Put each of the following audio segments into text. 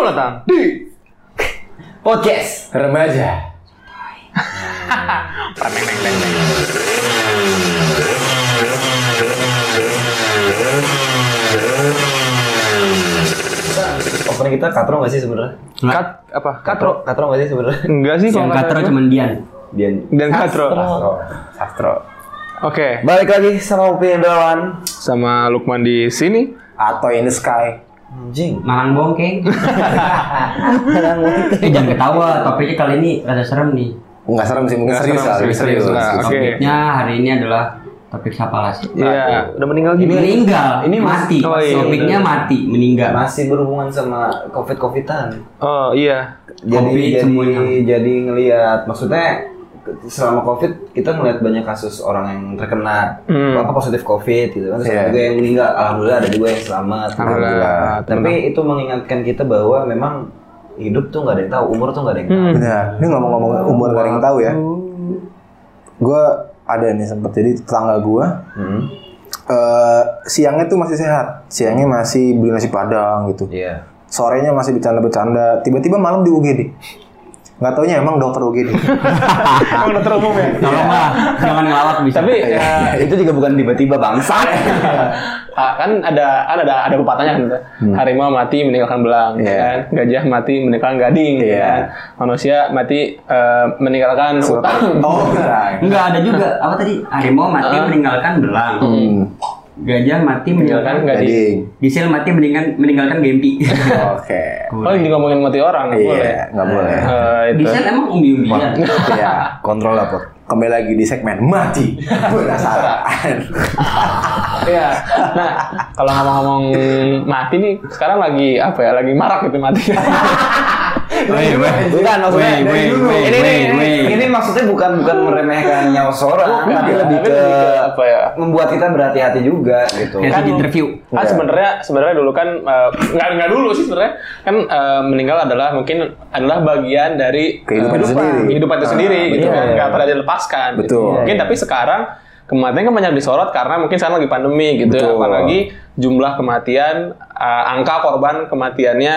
Selamat datang di Podcast Remaja. Opening kita katro gak sih sebenarnya? Kat apa? Katro. Katro gak sih sebenarnya? Enggak sih Yang kalau kata- cuman Dian. Dia dan Katro. Sastro. Sastro. Oke, Balik lagi sama Upin Dawan. sama Lukman di sini. Atau in the sky. Anjing. Malang bongkeng. Eh jangan ketawa, topiknya kali ini rada serem nih. Enggak serem sih, mungkin serius lah, serius, serius. serius lah. Oke. Topiknya hari ini adalah topik siapa lah sih? Iya, udah meninggal Ini gini. meninggal, Ini mati. oh iya, Topiknya mati, meninggal. Masih berhubungan sama covid-covidan. Oh iya. Jadi Covid jadi semuanya. jadi ngelihat maksudnya selama covid kita ngelihat banyak kasus orang yang terkena Hmm. apa positif covid gitu kan terus ada juga yang meninggal alhamdulillah ada juga yang selamat Alhamdulillah. tapi itu mengingatkan kita bahwa memang hidup tuh nggak ada yang tahu umur tuh nggak ada yang tahu Hmm. Benar. Ini ngomong-ngomong umur gak ada yang tahu ya. Gue ada nih sempet jadi tetangga gue. Hmm. eh siangnya tuh masih sehat. Siangnya masih beli nasi padang gitu. Iya. Sorenya masih bercanda-bercanda. Tiba-tiba malam di UGD. Nggak taunya emang dokter UGD. Emang dokter umum ya? Tolonglah, jangan ngelawak bisa. Tapi ya, itu juga bukan tiba-tiba bangsa ah, kan ada kan ada ada pepatahnya kan. Harimau mati meninggalkan belang, Iya. kan? Gajah mati meninggalkan gading, Iya. kan? Manusia mati eh, meninggalkan utang. oh, benar. Enggak ada juga apa tadi? Harimau mati Ah. meninggalkan belang. Hmm. Gajah mati Meninggalkan gading. Diesel mati meninggalkan meninggalkan Gempi. Oke. Oh, jadi ngomongin mati orang, nggak boleh. Iya, nggak boleh. Eh, itu. Diesel emang umbi-umbian. Iya. kontrol apa Kembali lagi di segmen mati penasaran. Iya. Nah, kalau ngomong-ngomong mati nih, sekarang lagi apa ya? Lagi marak gitu mati. Weh, weh. bukan maksudnya Weh, dari weh, dulu. weh, ini weh, ini, weh. ini maksudnya bukan bukan meremehkan nyawa seorang Bukan, tapi lebih ke apa ya? membuat kita berhati-hati juga gitu Kayak Kan- di interview. Kan sebenarnya sebenarnya dulu kan eh, nggak nggak dulu sih sebenarnya kan eh, meninggal adalah mungkin adalah bagian dari Kehidupan eh, itu sendiri. kehidupan itu Ah, sendiri gitu kan nggak pada dilepaskan. gitu. Betul. Mungkin tapi sekarang kematian kan banyak disorot karena mungkin sekarang lagi pandemi gitu. Betul. Apalagi jumlah kematian eh, angka korban kematiannya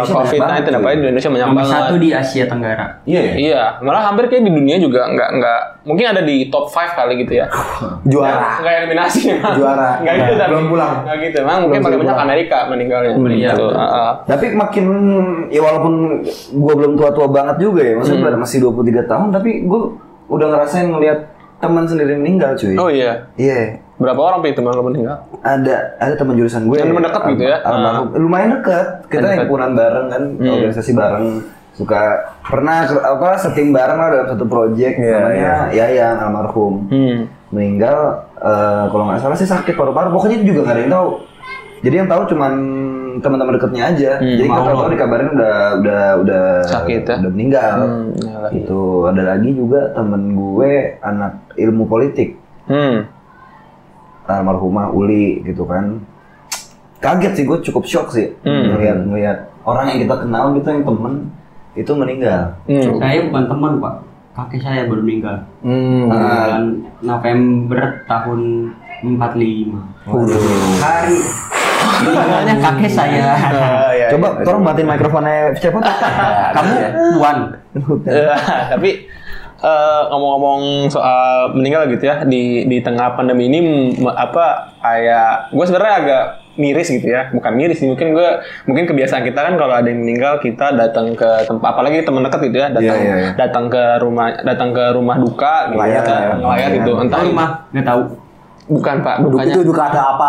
banyak COVID-19 banget, apalagi di Indonesia banyak Nomor banget. satu di Asia Tenggara. iya ya? Iya, malah hampir kayak di dunia juga nggak nggak mungkin ada di top 5 kali gitu ya. Juara. Nggak eliminasi. Juara. Nggak gitu tapi. Belum pulang. Nggak gitu. Memang mungkin paling banyak. Amerika meninggalnya. Iya. Gitu. Heeh. tapi makin ya walaupun gua belum tua-tua banget juga ya maksudnya Hmm. masih 23 tahun tapi gua udah ngerasain ngelihat teman sendiri meninggal cuy Oh iya. iya Berapa orang Pi, teman lo meninggal? ada ada teman jurusan gue Yang mendekat gitu ya? almarhum- lumayan dekat kita Dekat. himpunan bareng kan Hmm. organisasi bareng suka pernah apa setim bareng lah dalam satu project Iya, namanya Yayang almarhum Hmm. meninggal eh, kalau nggak salah sih sakit paru-paru pokoknya juga nggak ada yang tahu jadi yang tahu cuman teman-teman dekatnya aja Hmm, jadi Allah. tahu dikabarin udah udah udah Sakit ya? udah meninggal Hmm, iyalah. itu ada lagi juga temen gue anak ilmu politik Hmm. Almarhumah Uli gitu kan kaget sih gue cukup shock sih Hmm. ngelihat orang yang kita kenal gitu yang temen itu meninggal Hmm. Saya bukan teman, Pak. Kakek saya baru meninggal. Hmm. Bulan November tahun 45. Hari meninggalnya kakek saya. Ah, iya, coba iya. tolong matiin mikrofonnya cepet Kamu Wan. Eh, tapi eh, ngomong-ngomong soal meninggal gitu ya di di tengah pandemi ini m- apa kayak gue sebenarnya agak miris gitu ya bukan miris sih mungkin gue mungkin kebiasaan kita kan kalau ada yang meninggal kita datang ke tempat apalagi teman dekat gitu ya datang Iya, iya, iya. datang ke rumah datang ke rumah duka gitu ya, layar. layar gitu entah Tahu mah nggak tahu. Bukan pak Duk dukanya itu duka ada apa?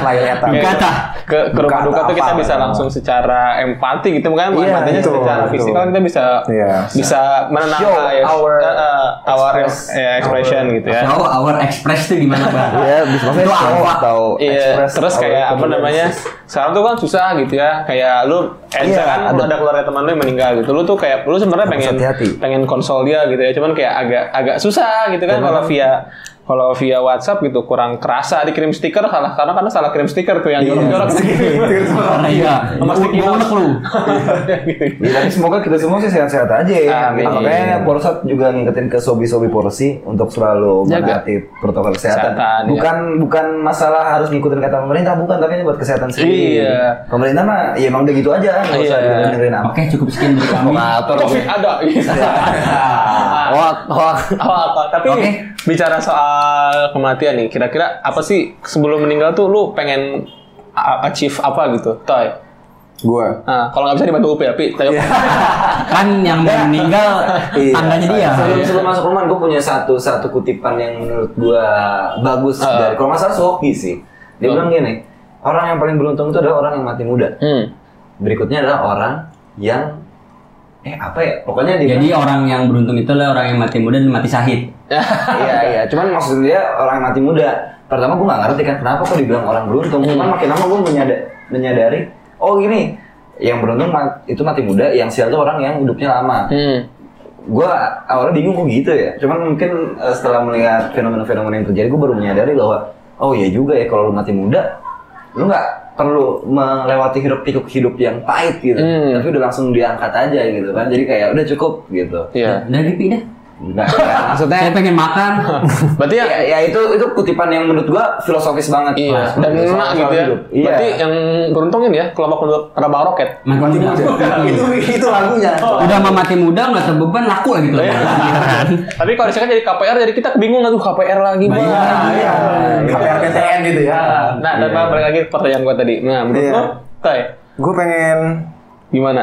Layar Kayak Kata. ke, ke rumah duka tuh kita bisa ya. langsung secara empati gitu kan Iya, empatinya secara betul. fisikal kita bisa Iya. bisa menenangkan Show ya, our eh, eh, our express- ya, expression gitu ya Show our express itu gimana, Bang? ya bisa Itu show apa? atau Iya, express terus our kayak apa namanya? Sekarang tuh kan susah gitu ya. Kayak lu, eh, Iya, lu ada- ada keluarga teman lu yang meninggal gitu. Lu tuh kayak lu sebenarnya pengen pengen konsol dia gitu ya. Cuman kayak agak agak susah gitu kan kalau via kalau via WhatsApp gitu kurang kerasa dikirim stiker salah karena karena salah kirim stiker tuh yang jorok-jorok Karena iya. Sama sticky Gua unek lu. Ya, tapi semoga kita semua sih sehat-sehat aja ya. Amin. Makanya Polsat juga ngingetin ke sobi-sobi porsi untuk selalu menaati protokol kesehatan. Kesehatan, ya. bukan bukan masalah harus ngikutin kata pemerintah, bukan, tapi ini buat kesehatan sendiri. Iya. Pemerintah mah ya emang udah gitu aja, nggak usah Iya. dengerin apa. Oke, cukup sekian dari kami. Covid ada. Hoak, hoak. Oh, apa? Tapi Oke. bicara soal kematian nih, kira-kira apa sih sebelum meninggal tuh lu pengen achieve apa gitu, Toy? Gua. Nah, kalau nggak bisa dibantu UP, tapi Toy. Kan yang mau meninggal Iya. tandanya dia. Sebelum sebelum masuk rumah, gue punya satu satu kutipan yang menurut gue bagus Ah. dari kalau nggak salah Sohi sih. Dia Oh. bilang gini, orang yang paling beruntung itu adalah orang yang mati muda. Hmm. Berikutnya adalah orang yang eh apa ya? Pokoknya dia Jadi orang yang beruntung itu adalah orang yang mati muda dan mati syahid. iya iya. Cuman maksud dia orang yang mati muda. Pertama gue nggak ngerti kan kenapa kok dibilang orang beruntung. Hmm. Cuman makin lama gue menyadari, menyadari oh gini yang beruntung itu mati muda, yang sial itu orang yang hidupnya lama. Hmm. gue awalnya bingung kok gitu ya cuman mungkin eh, setelah melihat fenomena-fenomena yang terjadi gue baru menyadari bahwa oh iya juga ya kalau lu mati muda lu nggak perlu melewati hidup pikuk hidup yang pahit gitu Hmm. tapi udah langsung diangkat aja gitu kan jadi kayak udah cukup gitu Iya. Dari Pi dah. Nggak, nggak, maksudnya Saya pengen makan. Berarti ya, ya, ya itu itu kutipan yang menurut gua filosofis banget iya. Soal- Dan soal- enak soal gitu ya. hidup. iya Berarti yang beruntung ini ya kelompok untuk rabang roket. Mati muda. itu itu lagunya. Udah sama mati muda nggak terbeban laku lah gitu. Iya. Tapi kalau misalkan jadi KPR jadi kita bingung aduh KPR lagi bang. Iya. KPR PTN gitu ya. Nah, dan balik lagi ke pertanyaan gue tadi. Nah, menurut Iya. lo, Toy, Gue pengen gimana?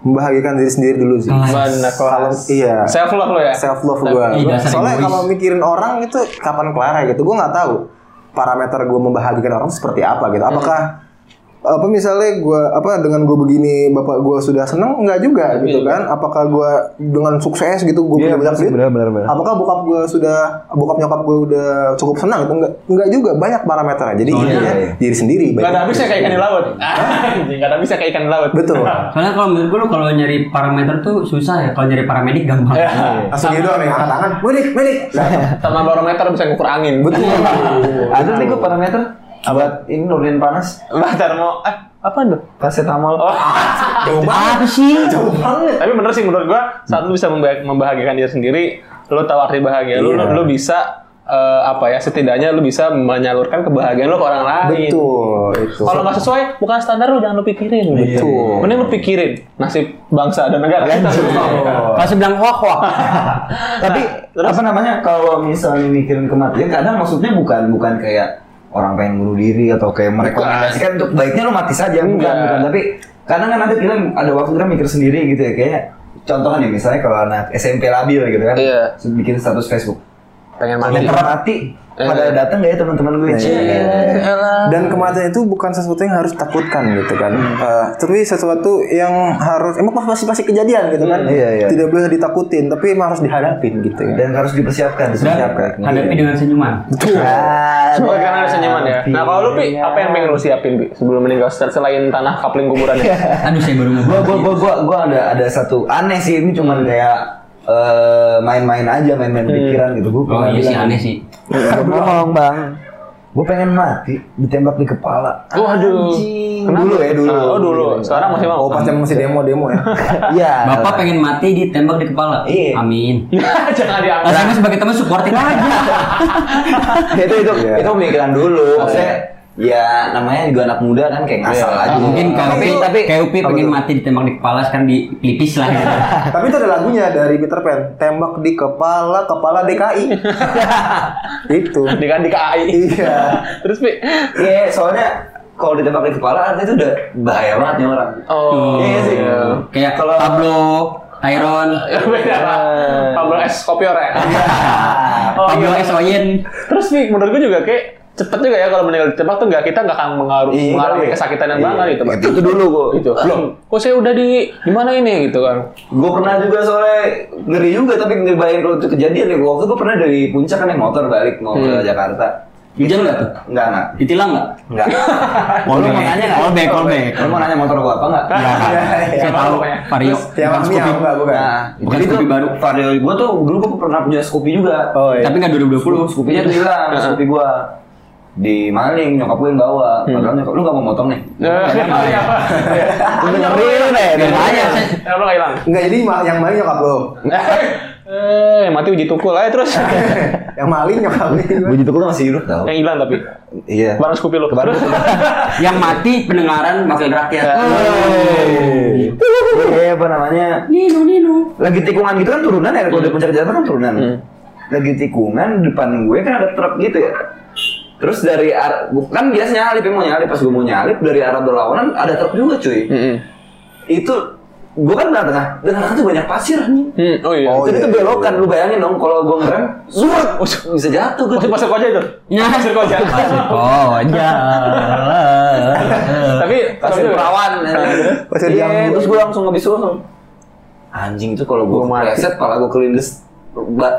membahagiakan diri sendiri dulu sih. Mana Kalau iya. Self love lo ya? self love gue. Soalnya kalau mikirin orang itu kapan kelar gitu, gue nggak tahu parameter gue membahagiakan orang seperti apa gitu. Apakah apa misalnya gue apa dengan gue begini bapak gue sudah seneng nggak juga gitu kan? Apakah gue dengan sukses gitu gue Iya, punya banyak duit? Apakah bokap gue sudah bokap nyokap gue udah cukup senang gitu? Enggak, enggak juga banyak parameternya. Jadi Oh, iya, intinya iya. diri sendiri. Gak ada habisnya kayak ikan di laut. Anjing, Gak ada habisnya kayak ikan di laut. Betul. Soalnya kalau menurut gue kalau nyari parameter tuh susah ya. Kalau nyari paramedik gampang. Iya. Langsung gitu nih angkat tangan, medik, medik. Sama barometer bisa ngukur angin. betul. ada nih gua parameter buat ini nurunin panas termo, eh, apa tuh? paracetamol Oh, Apa sih? tapi bener sih menurut gua saat lu bisa memba- membahagiakan diri sendiri, lu tahu arti bahagia, lu, lu, Iya. lu bisa eh, apa ya setidaknya lu bisa menyalurkan kebahagiaan lu ke orang lain. Betul, itu. Kalau nggak sesuai, bukan standar lu jangan lu pikirin. Betul. Mending lu pikirin nasib bangsa dan negara. Kalau saya bilang wah wah. tapi terus? apa namanya kalau misalnya mikirin kematian kadang maksudnya bukan bukan kayak orang pengen bunuh diri atau kayak merekomendasikan untuk baiknya lo mati saja. Bukan bukan. Tapi kadang kan ada kita ada waktu kita mikir sendiri gitu ya. Kayak contohnya nih misalnya kalau anak SMP labil gitu kan Iya. bikin status Facebook. Pengen mati. mati pada datang gak ya teman-teman gue Cie. Dan kematian itu bukan sesuatu yang harus takutkan gitu kan. Eh, tapi sesuatu yang harus emang pasti pasti kejadian gitu kan. Iya, iya. Tidak boleh ditakutin, tapi emang harus dihadapin gitu ya. dan harus dipersiapkan Dan dipersiapkan hadapi dengan senyuman. Semoga karena ada senyuman ya. Nah kalau lu Pi, apa yang pengen lu siapin Pi sebelum meninggal sel- selain tanah kapling kuburannya? Aduh saya baru mau. gua gua gua gua gua ada ada satu aneh sih ini cuman kayak eh, main-main aja main-main pikiran gitu gua Oh iya sih bilang, aneh sih. Ngomong bang, gue pengen mati ditembak di kepala. Waduh. Anjing. Kenapa? Dulu ya dulu. Oh dulu. Sekarang masih mau. Oh, pas yang masih demo-demo ya. Iya. Bapak pengen mati ditembak di kepala. Iya. Amin. Jangan diangkat. Rasanya sebagai teman supporting aja. itu itu Iya. itu pemikiran dulu. Maksudnya ya namanya juga anak muda kan kayak ngasal Iya. aja. Mungkin kayak tapi kayak Upi pengen mati ditembak di kepala sekarang di pelipis lah. gitu. tapi itu ada lagunya dari Peter Pan, tembak di kepala, kepala DKI. itu. Di kan di KAI. Iya. Terus Pi. Iya soalnya kalau ditembak di kepala artinya itu udah bahaya banget nih orang. Oh. Iya sih. Kayak Kalau- Pablo, Beda lah. Pablo S. Kopior ya. Oh, Pablo iya. S. Oyen. Terus nih menurut gue juga kayak cepet juga ya kalau meninggal ditembak tuh nggak kita nggak akan mengaruh Iya, mengalami iya. kesakitan yang Iya. banget gitu. Itu, itu dulu kok. Gitu. Loh, kok saya udah di di mana ini gitu kan. Gue pernah juga soalnya ngeri juga tapi ngebayangin kalau itu kejadian nih. Waktu gue pernah dari puncak kan naik motor balik mau ke Hmm. Jakarta. Hujan nggak tuh? Enggak, enggak. Ditilang nggak? Lu mau nanya nggak? call back, call back. Lu mau nanya motor gua apa enggak? Enggak, Iya, saya tahu Vario. Bukan Scoopy. bukan. Nah, Bukan Scoopy tuh baru. Vario gua tuh dulu gua pernah punya Scoopy juga. Oh iya. Tapi nggak 2020. Scoopy-nya tuh hilang, Scoopy gua di maling nyokap gue yang bawa padahal nyokap lu gak mau motong nih Eh, apa? lu dengerin deh Biar aja, saya- Ya lo nggak hilang. Enggak jadi yang maling nyokap lo. Eh, yang mati uji tukul aja terus. yang maling nyokap lo. Bunyi tuh masih hidup tau yang hilang tapi. iya Barang Scoopy lo. Kebaran. Yang mati pendengaran wakil rakyat. Iya apa namanya Nino, Nino. lagi tikungan gitu kan turunan ya kalau di puncak Jakarta kan turunan lagi tikungan depan gue kan ada truk gitu ya terus dari kan biasanya nyalip mau nyalip pas gue mau nyalip dari arah berlawanan ada truk juga cuy Mm-mm. itu gue kan belah tengah dan tengah tuh banyak pasir anjing Hmm, oh iya. Oh, jadi iya, itu belokan lu bayangin dong kalau gue ngerem zuat bisa jatuh gue Pasir pasir koja itu. Ya. Pasir koja. Oh, aja. Tapi pasir perawan Pasir iya jambu. terus gue langsung habis itu langsung anjing itu kalau gue Gua mati. preset pala gue kelindes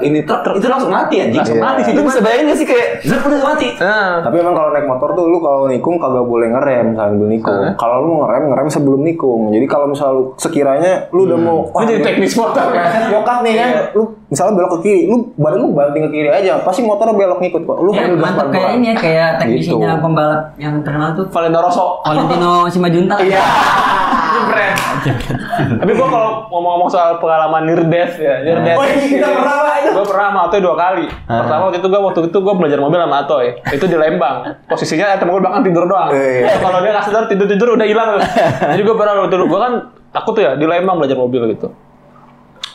ini truk itu langsung mati anjing Langsung mati sih, lu bisa bayangin gak sih kayak zat udah mati Nah, Tapi emang kalau naik motor tuh lu kalau nikung kagak boleh ngerem sambil nikung. Hah? Kalau lu mau ngerem ngerem sebelum nikung. Jadi kalau misal lu sekiranya lu udah mau ini jadi teknis motor kan. Nyokat nih kan, lu misalnya belok ke kiri, lu badan lu banting ke kiri aja, pasti motor belok ngikut kok. Lu Ya, mantap kayak ini ya, kayak teknisinya Gitu. pembalap yang terkenal tuh Valentino Rosso. Valentino Simajuntak. Iya. Keren. Tapi gua kalau ngomong-ngomong soal pengalaman near death ya, near death. Oh, ini kita pernah, Pak, itu. Gua pernah sama Atoy dua kali. Pertama waktu itu gua waktu itu gua belajar mobil sama Atoy. Itu di Lembang. Posisinya temen gua belakang tidur doang. Iya. Kalau dia nggak sadar tidur-tidur udah hilang. Jadi gua pernah waktu itu gua kan takut tuh ya di Lembang belajar mobil gitu.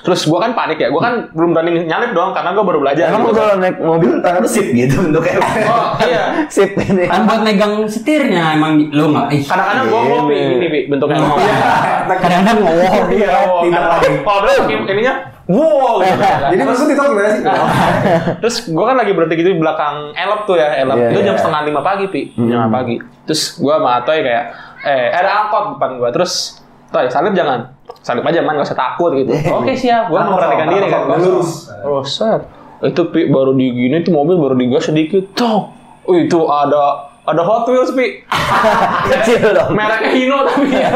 Terus gua kan panik ya, gua kan belum berani nyalip doang karena gua baru belajar. emang lu gitu. kalau naik mobil tangan lu sip gitu bentuknya Oh iya. sip ini Kan buat megang setirnya emang lu nggak. Kadang-kadang gua ngopi gini, Pi, bentuknya. Iya. Kadang-kadang ngomong. Iya, oh, Tidak lagi. Kalau dia pakai ininya, wow. gitu. Jadi Terus- maksud itu gimana sih? Terus gue kan lagi berhenti gitu di belakang elop tuh ya, elop. Iya, itu jam iya. setengah lima pagi, Pi. Jam lima pagi. Terus gue sama Atoy kayak, eh ada angkot depan gue. Terus, Toy, salib jangan. Salib aja, man. Gak usah takut gitu. Oke, siap. Gue memperhatikan diri kan. lurus. Terus, set. Itu, Pi, baru di gini tuh mobil baru digas sedikit. Tuh. Oh, itu ada ada Hot Wheels, Pi. kecil dong Mereknya Hino tapi ya.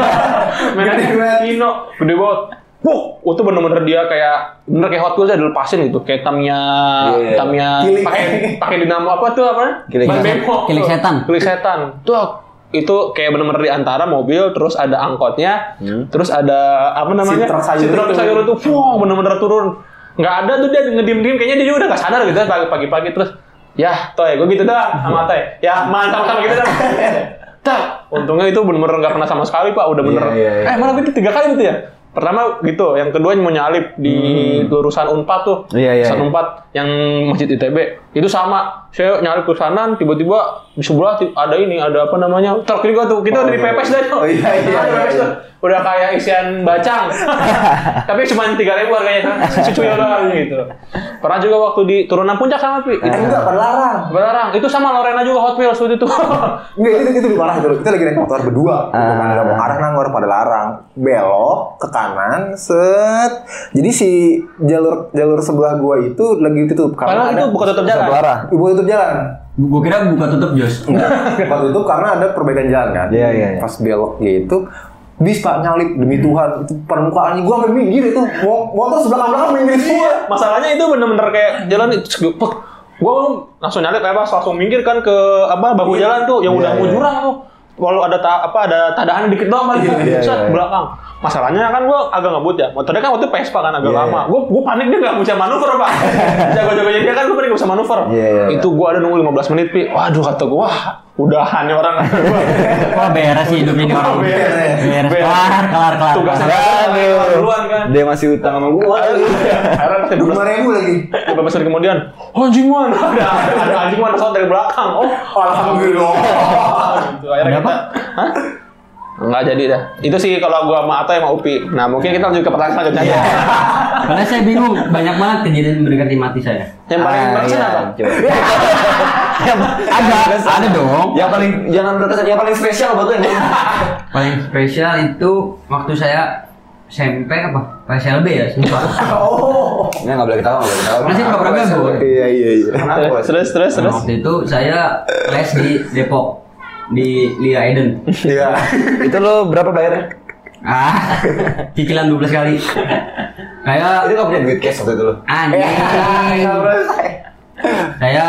Mereknya. Hino. Gede banget. Wuh, itu bener-bener dia kayak bener kayak Hot Wheels aja dilepasin gitu. Kayak tamnya Iya. tamnya pakai pakai dinamo apa tuh apa? Kilik. Ban. Kilik setan. Kilik setan. Tuh itu kayak bener-bener di antara mobil terus ada angkotnya terus ada apa namanya Si truk sayur si truk sayur itu wow bener-bener turun nggak ada tuh dia ngediem-diem kayaknya dia juga udah nggak sadar gitu ya pagi-pagi terus ya toy gue gitu dah sama toy ya mantap sama gitu dah Tah, untungnya itu bener-bener nggak pernah sama sekali pak, udah bener. Iya, iya, iya. Eh mana itu tiga kali gitu ya? Pertama gitu, yang kedua mau nyalip di lurusan Unpad tuh, Hmm. Iya, iya, lurusan iya. Unpad yang Masjid ITB itu sama. Saya nyalip ke sana, tiba-tiba di sebelah ada ini, ada apa namanya? Truk juga tuh, kita Oh, udah di iya. pepes dah tuh. Oh, iya, iya, Ada iya, iya. Udah kayak isian bacang. Tapi cuma tiga ribu harganya kan, cucunya doang gitu. Pernah juga waktu di turunan puncak sama Pi. Itu enggak berlarang. Berlarang. Itu sama Lorena juga Hot Wheels waktu itu. Enggak, itu itu parah itu. Kita lagi naik motor berdua. Bukan nggak mau arah nangor pada larang. Belok ke kanan, set. Jadi si jalur jalur sebelah gua itu lagi ditutup Padahal karena itu ada bukan tutup jalan. Satu arah ibu tutup jalan. Gue kira buka tutup Jos. Bukan tutup karena ada perbaikan jalan kan. Iya, iya, iya. Pas belok gitu. Bis pak nyalip demi Tuhan itu permukaannya gua sampai minggir itu Mo- motor sebelah belakang minggir semua masalahnya itu bener-bener kayak jalan itu gue langsung nyalip apa langsung minggir kan ke apa bahu jalan tuh yang Iya, udah mau iya. jurang tuh walau ada ta, apa ada tadahan dikit doang kan Iya, iya, set iya. belakang masalahnya kan gue agak ngebut ya motornya kan waktu itu Vespa kan agak Iya, lama gue gue panik dia nggak bisa manuver pak dia manuver Iya, iya, iya. itu gue ada nunggu 15 menit pi waduh kata gue wah udahan nih orang gua. Wah beres sih hidup ini orang. Beres. Beres. Kelar, kelar, kelar. tugasnya kelar. duluan kan dia masih utang sama gua lima 15 ribu lagi Beberapa menit kemudian, oh, anjing man, ada, ada anjing man pesawat dari belakang. Oh, alhamdulillah gitu. Akhirnya Ada kita, hah? Enggak jadi dah. Itu sih kalau gua sama Ato sama Upi. Nah, mungkin kita lanjut ke pertanyaan selanjutnya aja. Karena saya bingung, banyak banget kejadian mendekati mati saya. Yang paling Ah, berkesan iya, apa? Ada, ada dong. yang paling jangan berkesan yang paling spesial buat lu yang Paling spesial itu waktu saya SMP apa? PSLB ya, sumpah. Oh. Ini nggak boleh ketawa, nggak boleh ketawa. Masih pura-pura. Iya iya iya. Kenapa? Terus terus Nah, terus. waktu itu saya les di Depok di Lia Eden. Iya. Itu lo berapa bayarnya? Ah, cicilan 12 kali. Kayak Itu nggak punya duit cash waktu itu lo? anjing. Saya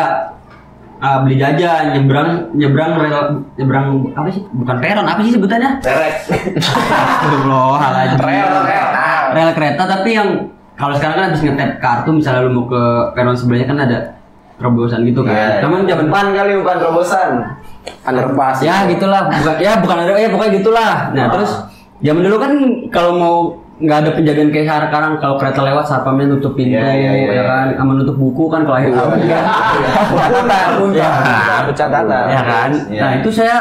ah, beli jajan nyebrang nyebrang rel nyebrang apa sih? Bukan peron, apa sih sebutannya? Terek. Astagfirullahaladzim. Rel, rel. Rel kereta tapi yang kalau sekarang kan habis ngetep kartu misalnya lu mau ke peron sebelahnya kan ada terobosan gitu kan. Namun zaman depan kali bukan terobosan. Underpass. ya gitulah bukan ya bukan ada ya pokoknya gitulah nah terus zaman dulu kan kalau mau nggak ada penjagaan kayak sekarang kalau kereta lewat satpamnya nutup pintu Iya, iya, iya. ya kan sama nutup buku kan kalau akhir tahun kan Catatan, ya kan catatan. ya kan Iya. nah itu saya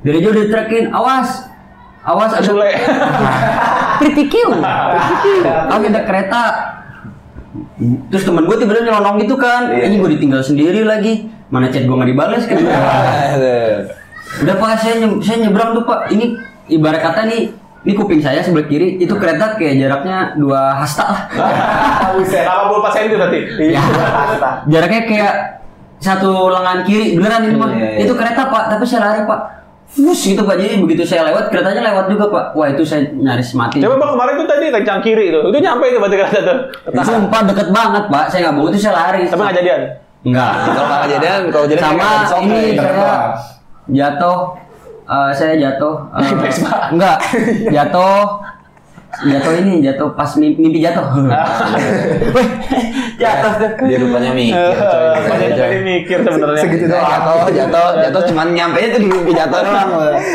dari jauh ditrekin awas awas ada Sule. Cute. Awas ada kereta Terus temen gue tiba-tiba nyelonong gitu kan. Iya. Ini gue ditinggal sendiri lagi. Mana chat gue gak dibales kan? Udah pak saya, nye- saya nyebrang tuh pak. Ini ibarat kata nih Ini kuping saya sebelah kiri. Itu kereta kayak jaraknya dua hasta lah. Buset, 84 cm berarti. ya, Jaraknya kayak Satu lengan kiri Beneran ini mah Iya, iya. Itu kereta pak. Tapi saya lari pak Fus gitu pak. Jadi begitu saya lewat Keretanya lewat juga pak. Wah itu saya nyaris mati. Coba bang kemarin tuh tadi kencang kiri tuh. Itu nyampe itu berarti kereta tuh. Sumpah deket banget pak. Saya nggak bohong itu saya lari Tapi nggak jadian. Enggak Kalau nggak kejadian, kalau jadi sama ini saya jatuh eh, saya jatuh eh, Vespa. enggak jatuh jatuh ini jatuh pas mimpi, mimpi jatuh Weh, jatuh tuh Dia rupanya mikir, coy. Banyak Coy. tadi mikir sebenarnya. Segitu doang. Jatuh, jatuh, jatuh, cuman nyampe itu di mimpi jatuh doang.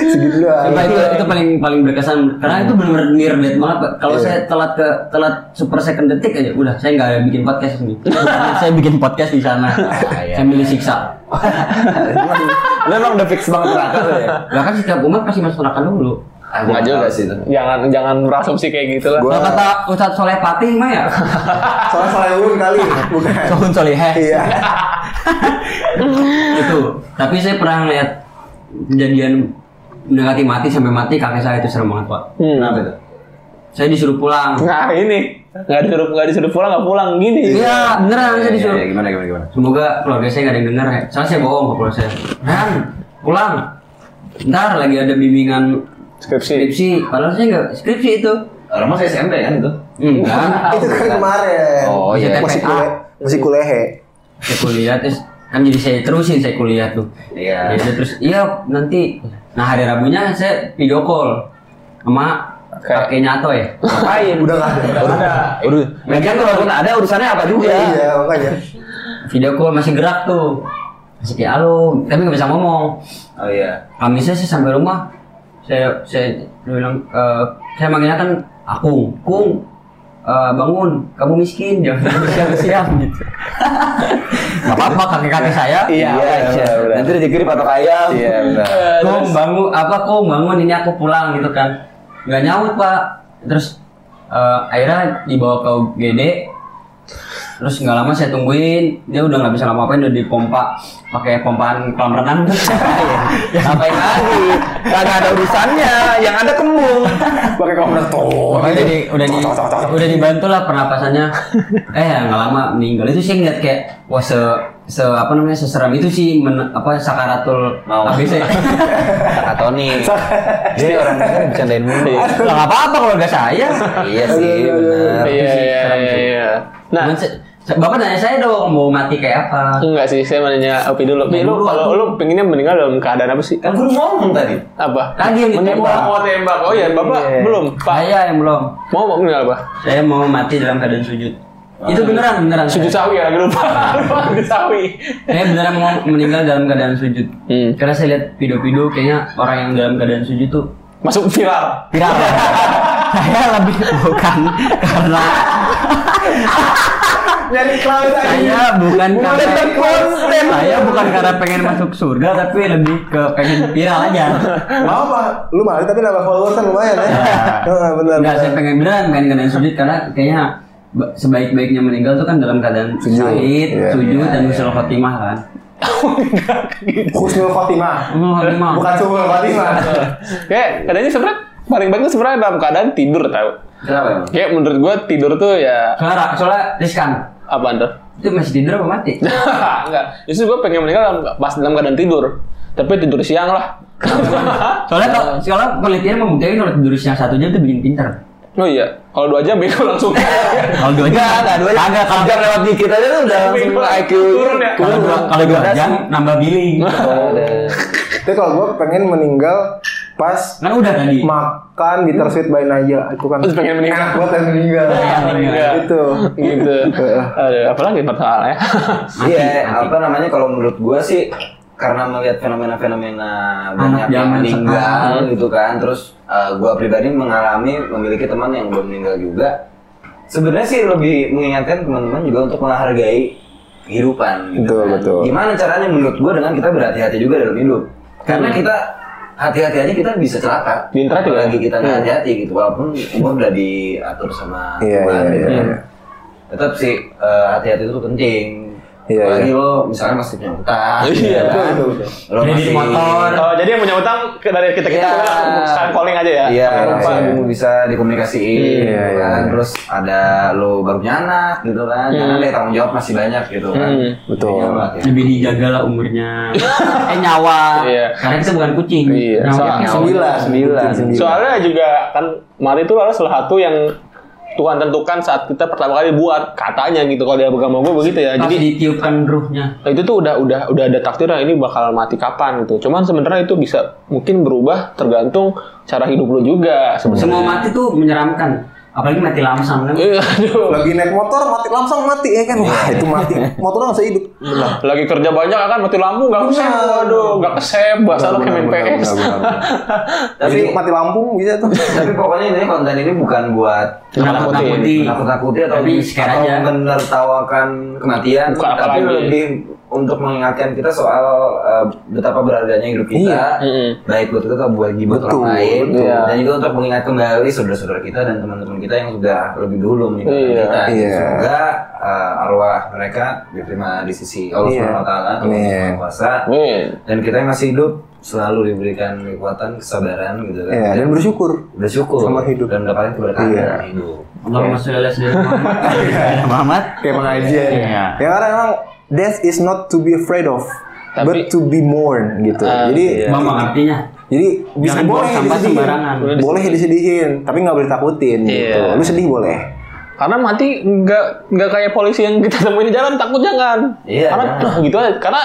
Segitu doang. Itu itu paling paling berkesan karena itu benar-benar near death banget kalau saya telat ke telat super second detik aja udah saya nggak bikin podcast ini saya bikin podcast di sana saya milih siksa Lu emang udah fix banget neraka ya? lah kan setiap umat pasti masuk neraka dulu Enggak juga sih itu. Jangan jangan berasumsi kayak gitu lah. Gua- Kalau kata Ustadz Soleh Patih mah ya Soalnya salah ulun kali. Bukan. Sohun Soliheh Iya. itu tapi saya pernah ngeliat kejadian mendekati mati sampai mati kakek saya itu serem banget pak Hmm. Kenapa itu? saya disuruh pulang Nah ini nggak disuruh nggak disuruh pulang nggak pulang gini. iya beneran saya disuruh Iya, gimana, gimana, gimana? semoga keluarga saya gak ada yang denger ya soalnya saya bohong ke keluarga saya Ren pulang ntar lagi ada bimbingan Skripsi. skripsi padahal saya nggak skripsi itu Orang masih SMP kan itu? enggak Itu kan kemarin. Oh, iya. Masih kuliah. Masih kuliah. saya kuliah terus kan jadi saya terusin saya kuliah tuh Iya. Ya udah, terus iya nanti nah hari Rabunya saya video call sama kakeknya Ato ya Ngapain? Udah nggak ada. Udah ada. Udah. Kalaupun ada urusannya apa juga? Iya, makanya. video call masih gerak tuh masih kayak halo tapi nggak bisa ngomong Oh iya. Kamisnya sih sampai rumah saya saya bilang eh, saya manggilnya kan Akung. Kung eh, bangun kamu miskin. Jangan siap-siap gitu. Nggak apa-apa kakek-kakek saya. Iya, iya. benar. Nanti rezeki patok ayam. Iya benar. Kong bangun apa kong bangun ini aku pulang gitu kan. Nggak nyaut pak. Terus eh, akhirnya dibawa ke UGD terus nggak lama saya tungguin dia udah nggak bisa ngapa-ngapain udah dipompa pakai pompaan kolam renang Ya, Ngapain lagi? Kagak ada urusannya. Yang ada kembung. Pakai kamera tuh. Pokoknya udah di, udah di, udah dibantu lah pernapasannya. Eh nggak lama meninggal itu sih ngeliat kayak wah se se apa namanya seseram itu sih men, apa sakaratul Mau. ABC. Kata Tony. Dia orang kan bercandain mulu. Nggak apa-apa kalau nggak saya. Iya sih, benar. Iya iya iya. iya. Nah, Cuman Bapak nanya saya dong mau mati kayak apa? enggak sih, saya mau nanya Opi dulu. Pi, lu kalau lu pengennya meninggal dalam keadaan apa sih? Kan gue ngomong tadi. Apa? Lagi yang ditembak. Oh, tembak. Oh iya, Bapak Iya. belum. Pak, Saya yang belum. mau mau meninggal apa? Saya mau mati dalam keadaan sujud. Itu beneran beneran. Sujud sawi ya, lagi lupa. Lupa sujud sawi. Saya beneran mau meninggal dalam keadaan sujud. Hmm. Karena saya lihat video-video kayaknya orang yang dalam keadaan sujud tuh Masuk viral. viral. saya lebih bukan karena Nyari cloud saya bukan karena konten. saya bukan karena pengen masuk surga tapi lebih ke pengen viral aja. Mau apa? Lu malu tapi nambah followers kan lumayan ya. Heeh, benar. Enggak, saya pengen beneran pengen keadaan sujud karena kayaknya ba- sebaik-baiknya meninggal tuh kan dalam keadaan Sujud. syahid, Iya. sujud dan husnul khotimah kan. Husnul Khotimah. Khotimah. Bukan Subul Khotimah. Kayak katanya sebenernya paling baik tuh sebenarnya dalam keadaan tidur tau. Kenapa emang? Kayak menurut gue tidur tuh ya Soalnya, soalnya riskan. Apa tuh? Itu masih tidur apa mati? Enggak. Justru gue pengen meninggal dalam, pas dalam keadaan tidur. Tapi tidur siang lah. Soalnya kalau soalnya penelitian membuktikan kalau tidur siang satu jam itu bikin pinter. oh iya. Kalau dua jam bego langsung. Kalau dua jam Enggak, dua jam. Kagak kalau Jam lewat dikit aja tuh udah langsung. IQ Turun ya? kalau dua kalau dua jam nambah billing. Tapi kalau gue pengen meninggal pas Kan udah tadi. makan bittersweet by Naya itu kan Terus pengen meninggal. enak banget yang meninggal meninggal. itu gitu. Ada apalagi persoalannya. Iya, apa namanya kalau menurut gua sih karena melihat fenomena-fenomena banyak yang meninggal gitu kan, terus uh, gua pribadi mengalami memiliki teman yang belum meninggal juga. Sebenarnya sih lebih mengingatkan teman-teman juga untuk menghargai kehidupan gitu Betul, kan. betul. Gimana caranya menurut gua dengan kita berhati-hati juga dalam hidup. Karena kita hati-hati aja kita bisa celaka. Diinterak ya? Apalagi kita nggak hati-hati gitu, walaupun umur udah diatur sama Iya, Tuhan iya, gitu iya, kan iya. tetap sih eh, hati-hati itu penting. Iya, Apalagi iya. lo misalnya masih punya utang, Iya, ya kan? betul, betul. Lo masih motor. Oh, jadi yang punya utang dari kita kita Iya. sekarang calling aja ya. Iya, Jangan lupa. bisa, bisa dikomunikasiin, Iya, gitu iya, kan. iya. Terus ada lo baru punya anak, gitu kan. Karena Hmm. deh tanggung jawab masih banyak, gitu kan. Hmm, betul. Ya. Lebih dijaga lah umurnya. eh nyawa. Iya. Karena kita bukan kucing. Iya, Nyawa sembilan Sembilan. Soalnya juga kan mati itu adalah salah satu yang Tuhan tentukan saat kita pertama kali buat katanya gitu kalau di agama gue begitu ya. Pas Jadi ditiupkan ruhnya. Nah, itu tuh udah udah udah ada takdirnya ini bakal mati kapan gitu. Cuman sebenarnya itu bisa mungkin berubah tergantung cara hidup lu juga sebenarnya. Semua mati tuh menyeramkan. Apalagi mati lamsam kan. Iya, aduh. lagi naik motor mati langsung mati ya kan wah itu mati motornya nggak hidup Benar. Lagi kerja banyak kan mati lampu nggak. Benar. Waduh, nggak kesep. Bahasa Benar, benar, PS. Tapi Jadi mati Lampung bisa tuh tapi pokoknya ini konten ini bukan buat Nakut-nakuti. nakut-nakuti atau Tapi aja. menertawakan kematian, tapi lebih untuk mengingatkan kita soal uh, betapa berharganya hidup kita, Iya. Baik buat kita atau buat buat orang lain. Iya. dan juga untuk mengingat kembali saudara-saudara kita dan teman-teman kita yang sudah lebih dulu meninggalkan Iya, kita. iya. Semoga uh, arwah mereka diterima di sisi Allah Iya. Subhanahu Wa Taala, Kuasa, dan kita yang masih hidup selalu diberikan kekuatan, kesabaran gitu kan. ya dan bersyukur bersyukur Sama hidup. dan mendapatkan keberkahan Iya. dalam hidup. Allahumma sholli ala sayyidina Muhammad. Muhammad. kayak pengajian Iya. ya karena emang death is not to be afraid of Tapi- but to be mourn gitu Ah, jadi iya. Bang artinya. jadi bisa boleh sampah disedihin sembarangan. boleh disedihin tapi nggak boleh takutin gitu Iya. lu sedih boleh Karena mati nggak nggak kayak polisi yang kita temuin di jalan takut jangan. Iya, Karena jangan. nah, gitu aja. Karena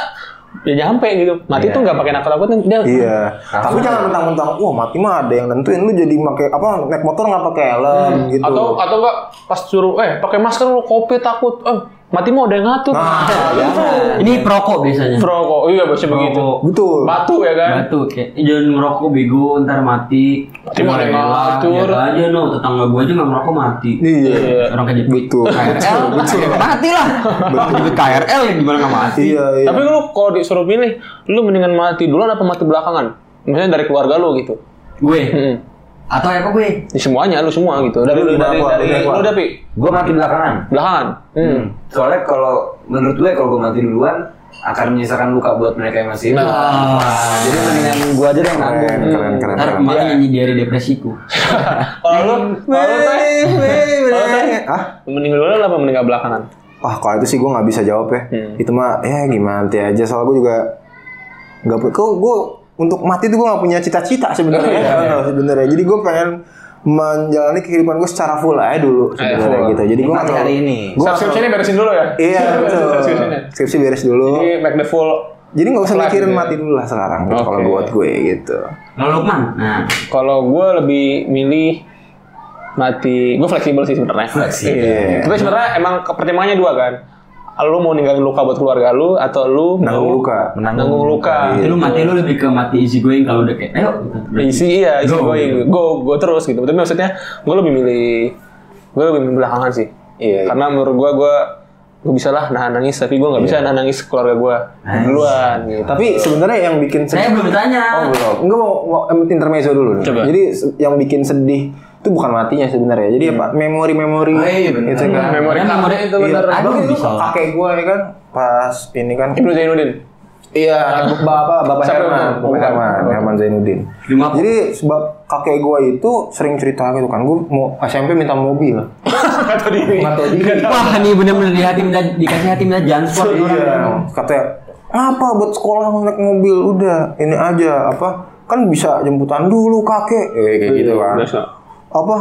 ya nyampe gitu. Mati Iya. tuh nggak pakai nakut-nakutin dia. Iya, tapi jangan mentang-mentang, wah mati mah ada yang nentuin lu jadi pakai apa naik motor nggak pakai helm gitu. Atau atau enggak pas suruh eh pakai masker lu kopi takut. Eh mati mau ada yang ngatur. Nah, jangan. Ini perokok biasanya. Bro kok iya biasa begitu. Perokok. Betul. Batu ya kan. Batu kayak "Ih, jangan merokok bego ntar mati. Mati mau ada yang Rela, ngatur. lihat aja no tetangga gua aja nggak merokok mati. Iya. Orang kejepit Betul. KRL mati lah. Kejepit KRL ya gimana nggak mati? Iya, iya. Tapi lu kalau disuruh pilih, lu mendingan mati duluan apa mati belakangan? Misalnya dari keluarga lu gitu. Gue Hmm. Atau apa gue? Di semuanya lu semua gitu. Dari Lu lu dari apa? dari Lu lu Dapi. Gue mati belakangan. Belakangan. Hmm. Soalnya kalau menurut gue kalau gue mati duluan akan menyisakan luka buat mereka yang masih hidup. Nah. Jadi mendingan gue aja deh yang nanggung. keren, keren, keren. Ntar kemarin nyanyi diare depresiku. Kalau lu, kalau lu Hah? meninggal duluan apa meninggal belakangan? Wah kalau itu sih gue nggak bisa jawab ya. Hmm. Itu mah ya gimana nanti aja. Soalnya gue juga nggak kok gue untuk mati tuh gue nggak punya cita-cita sebenarnya. Iya, iya. sebenarnya. Jadi gue pengen menjalani kehidupan gue secara full aja dulu sebenarnya gitu. Jadi gue Nikmati hari ini. Gue Skripsi ini beresin dulu ya. Iya betul. Skripsi beres dulu. Jadi make the full. Jadi nggak usah mikirin gitu ya. mati dulu lah sekarang. gitu, Kalau buat gue gitu. Lalu Lukman. Nah, Kalau gue lebih milih mati, gue fleksibel sih sebenarnya. Fleksibel. Iya. Tapi sebenarnya emang ke- pertimbangannya dua kan. Lu mau ninggalin luka buat keluarga lu atau lu Nanggung mau luka. Nanggung luka. itu lu mati lu lebih ke mati easy going kalau udah kayak ayo gitu. Isi iya, isi Go. going, go, go terus gitu. Tapi maksudnya gue lebih milih, gue lebih milih belakangan sih. Iya. Karena menurut gue, gue gue bisa lah nahan nangis, tapi gue nggak bisa nahan nangis keluarga gue duluan. Gitu. Tapi sebenarnya yang bikin Saya belum ditanya. Oh belum. Enggak mau, mau em, intermezzo dulu. nih. Coba. Jadi yang bikin sedih itu bukan matinya sebenarnya. Jadi apa? Memori-memori. Oh, iya, benar. Gitu kan. memori Memori memori itu Iya. Aduh, Bahkan itu bisa. kakek gue ya kan pas ini kan Ibnu Zainuddin. Iya, bapak bapak Herman, bapak Herman, Herman Zainuddin. Jadi sebab kakek gua itu sering cerita gitu kan, gua mau SMP minta mobil. Tahu diri. Wah, ini bener-bener di hati minta dikasih hati minta jansport orang. Iya, katanya ngapa buat sekolah naik mobil udah ini aja apa kan bisa jemputan dulu kakek eh, kayak gitu kan Biasa. Apa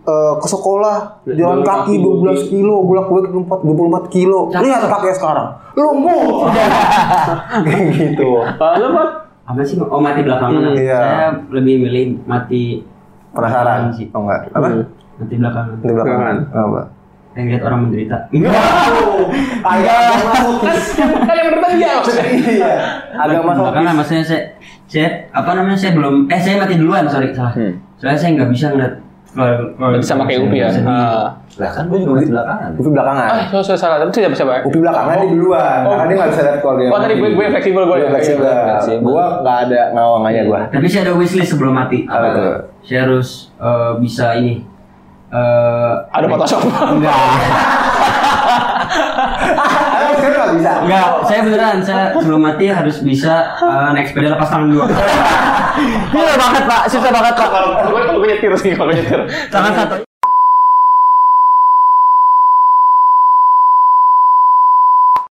eh, ke sekolah jalan kaki 12 kilo bolak balik 24 24 kilo lihat kakek sekarang lumpuh kayak gitu Ah, lu Pak? Apa sih? Oh, mati belakangan. Hmm, iya. Saya lebih milih mati penasaran sih. oh enggak apa Mati belakangan. di belakang apa Pengen lihat orang menderita. agak masuk Kan yang dia maksudnya. iya agak masuk Belakangan maksudnya saya saya apa namanya saya belum eh saya mati duluan sorry salah. Hmm. Soalnya saya nggak bisa ngeliat kalau sama kayak Upi ya. Ah. Lah kan gue juga masih belakangan. Upi belakangan Ah, so, so, salah. Tapi siapa siapa? Upi belakangan dia duluan Oh. karena dia nggak bisa lihat kalau dia Oh, tadi gue gue fleksibel gue. Gue fleksibel. fleksibel. Gua nggak ada ngawang aja gua. Tapi saya ada wishlist sebelum mati. Apa tuh? Saya harus eh, bisa ini. eh Ada Photoshop. enggak. Enggak, saya beneran saya sebelum mati harus bisa eh, naik sepeda lepas tangan dua. Susah banget, Pak. Susah banget, Pak. Kalau gue nyetir sih, kalau nyetir. Tangan satu.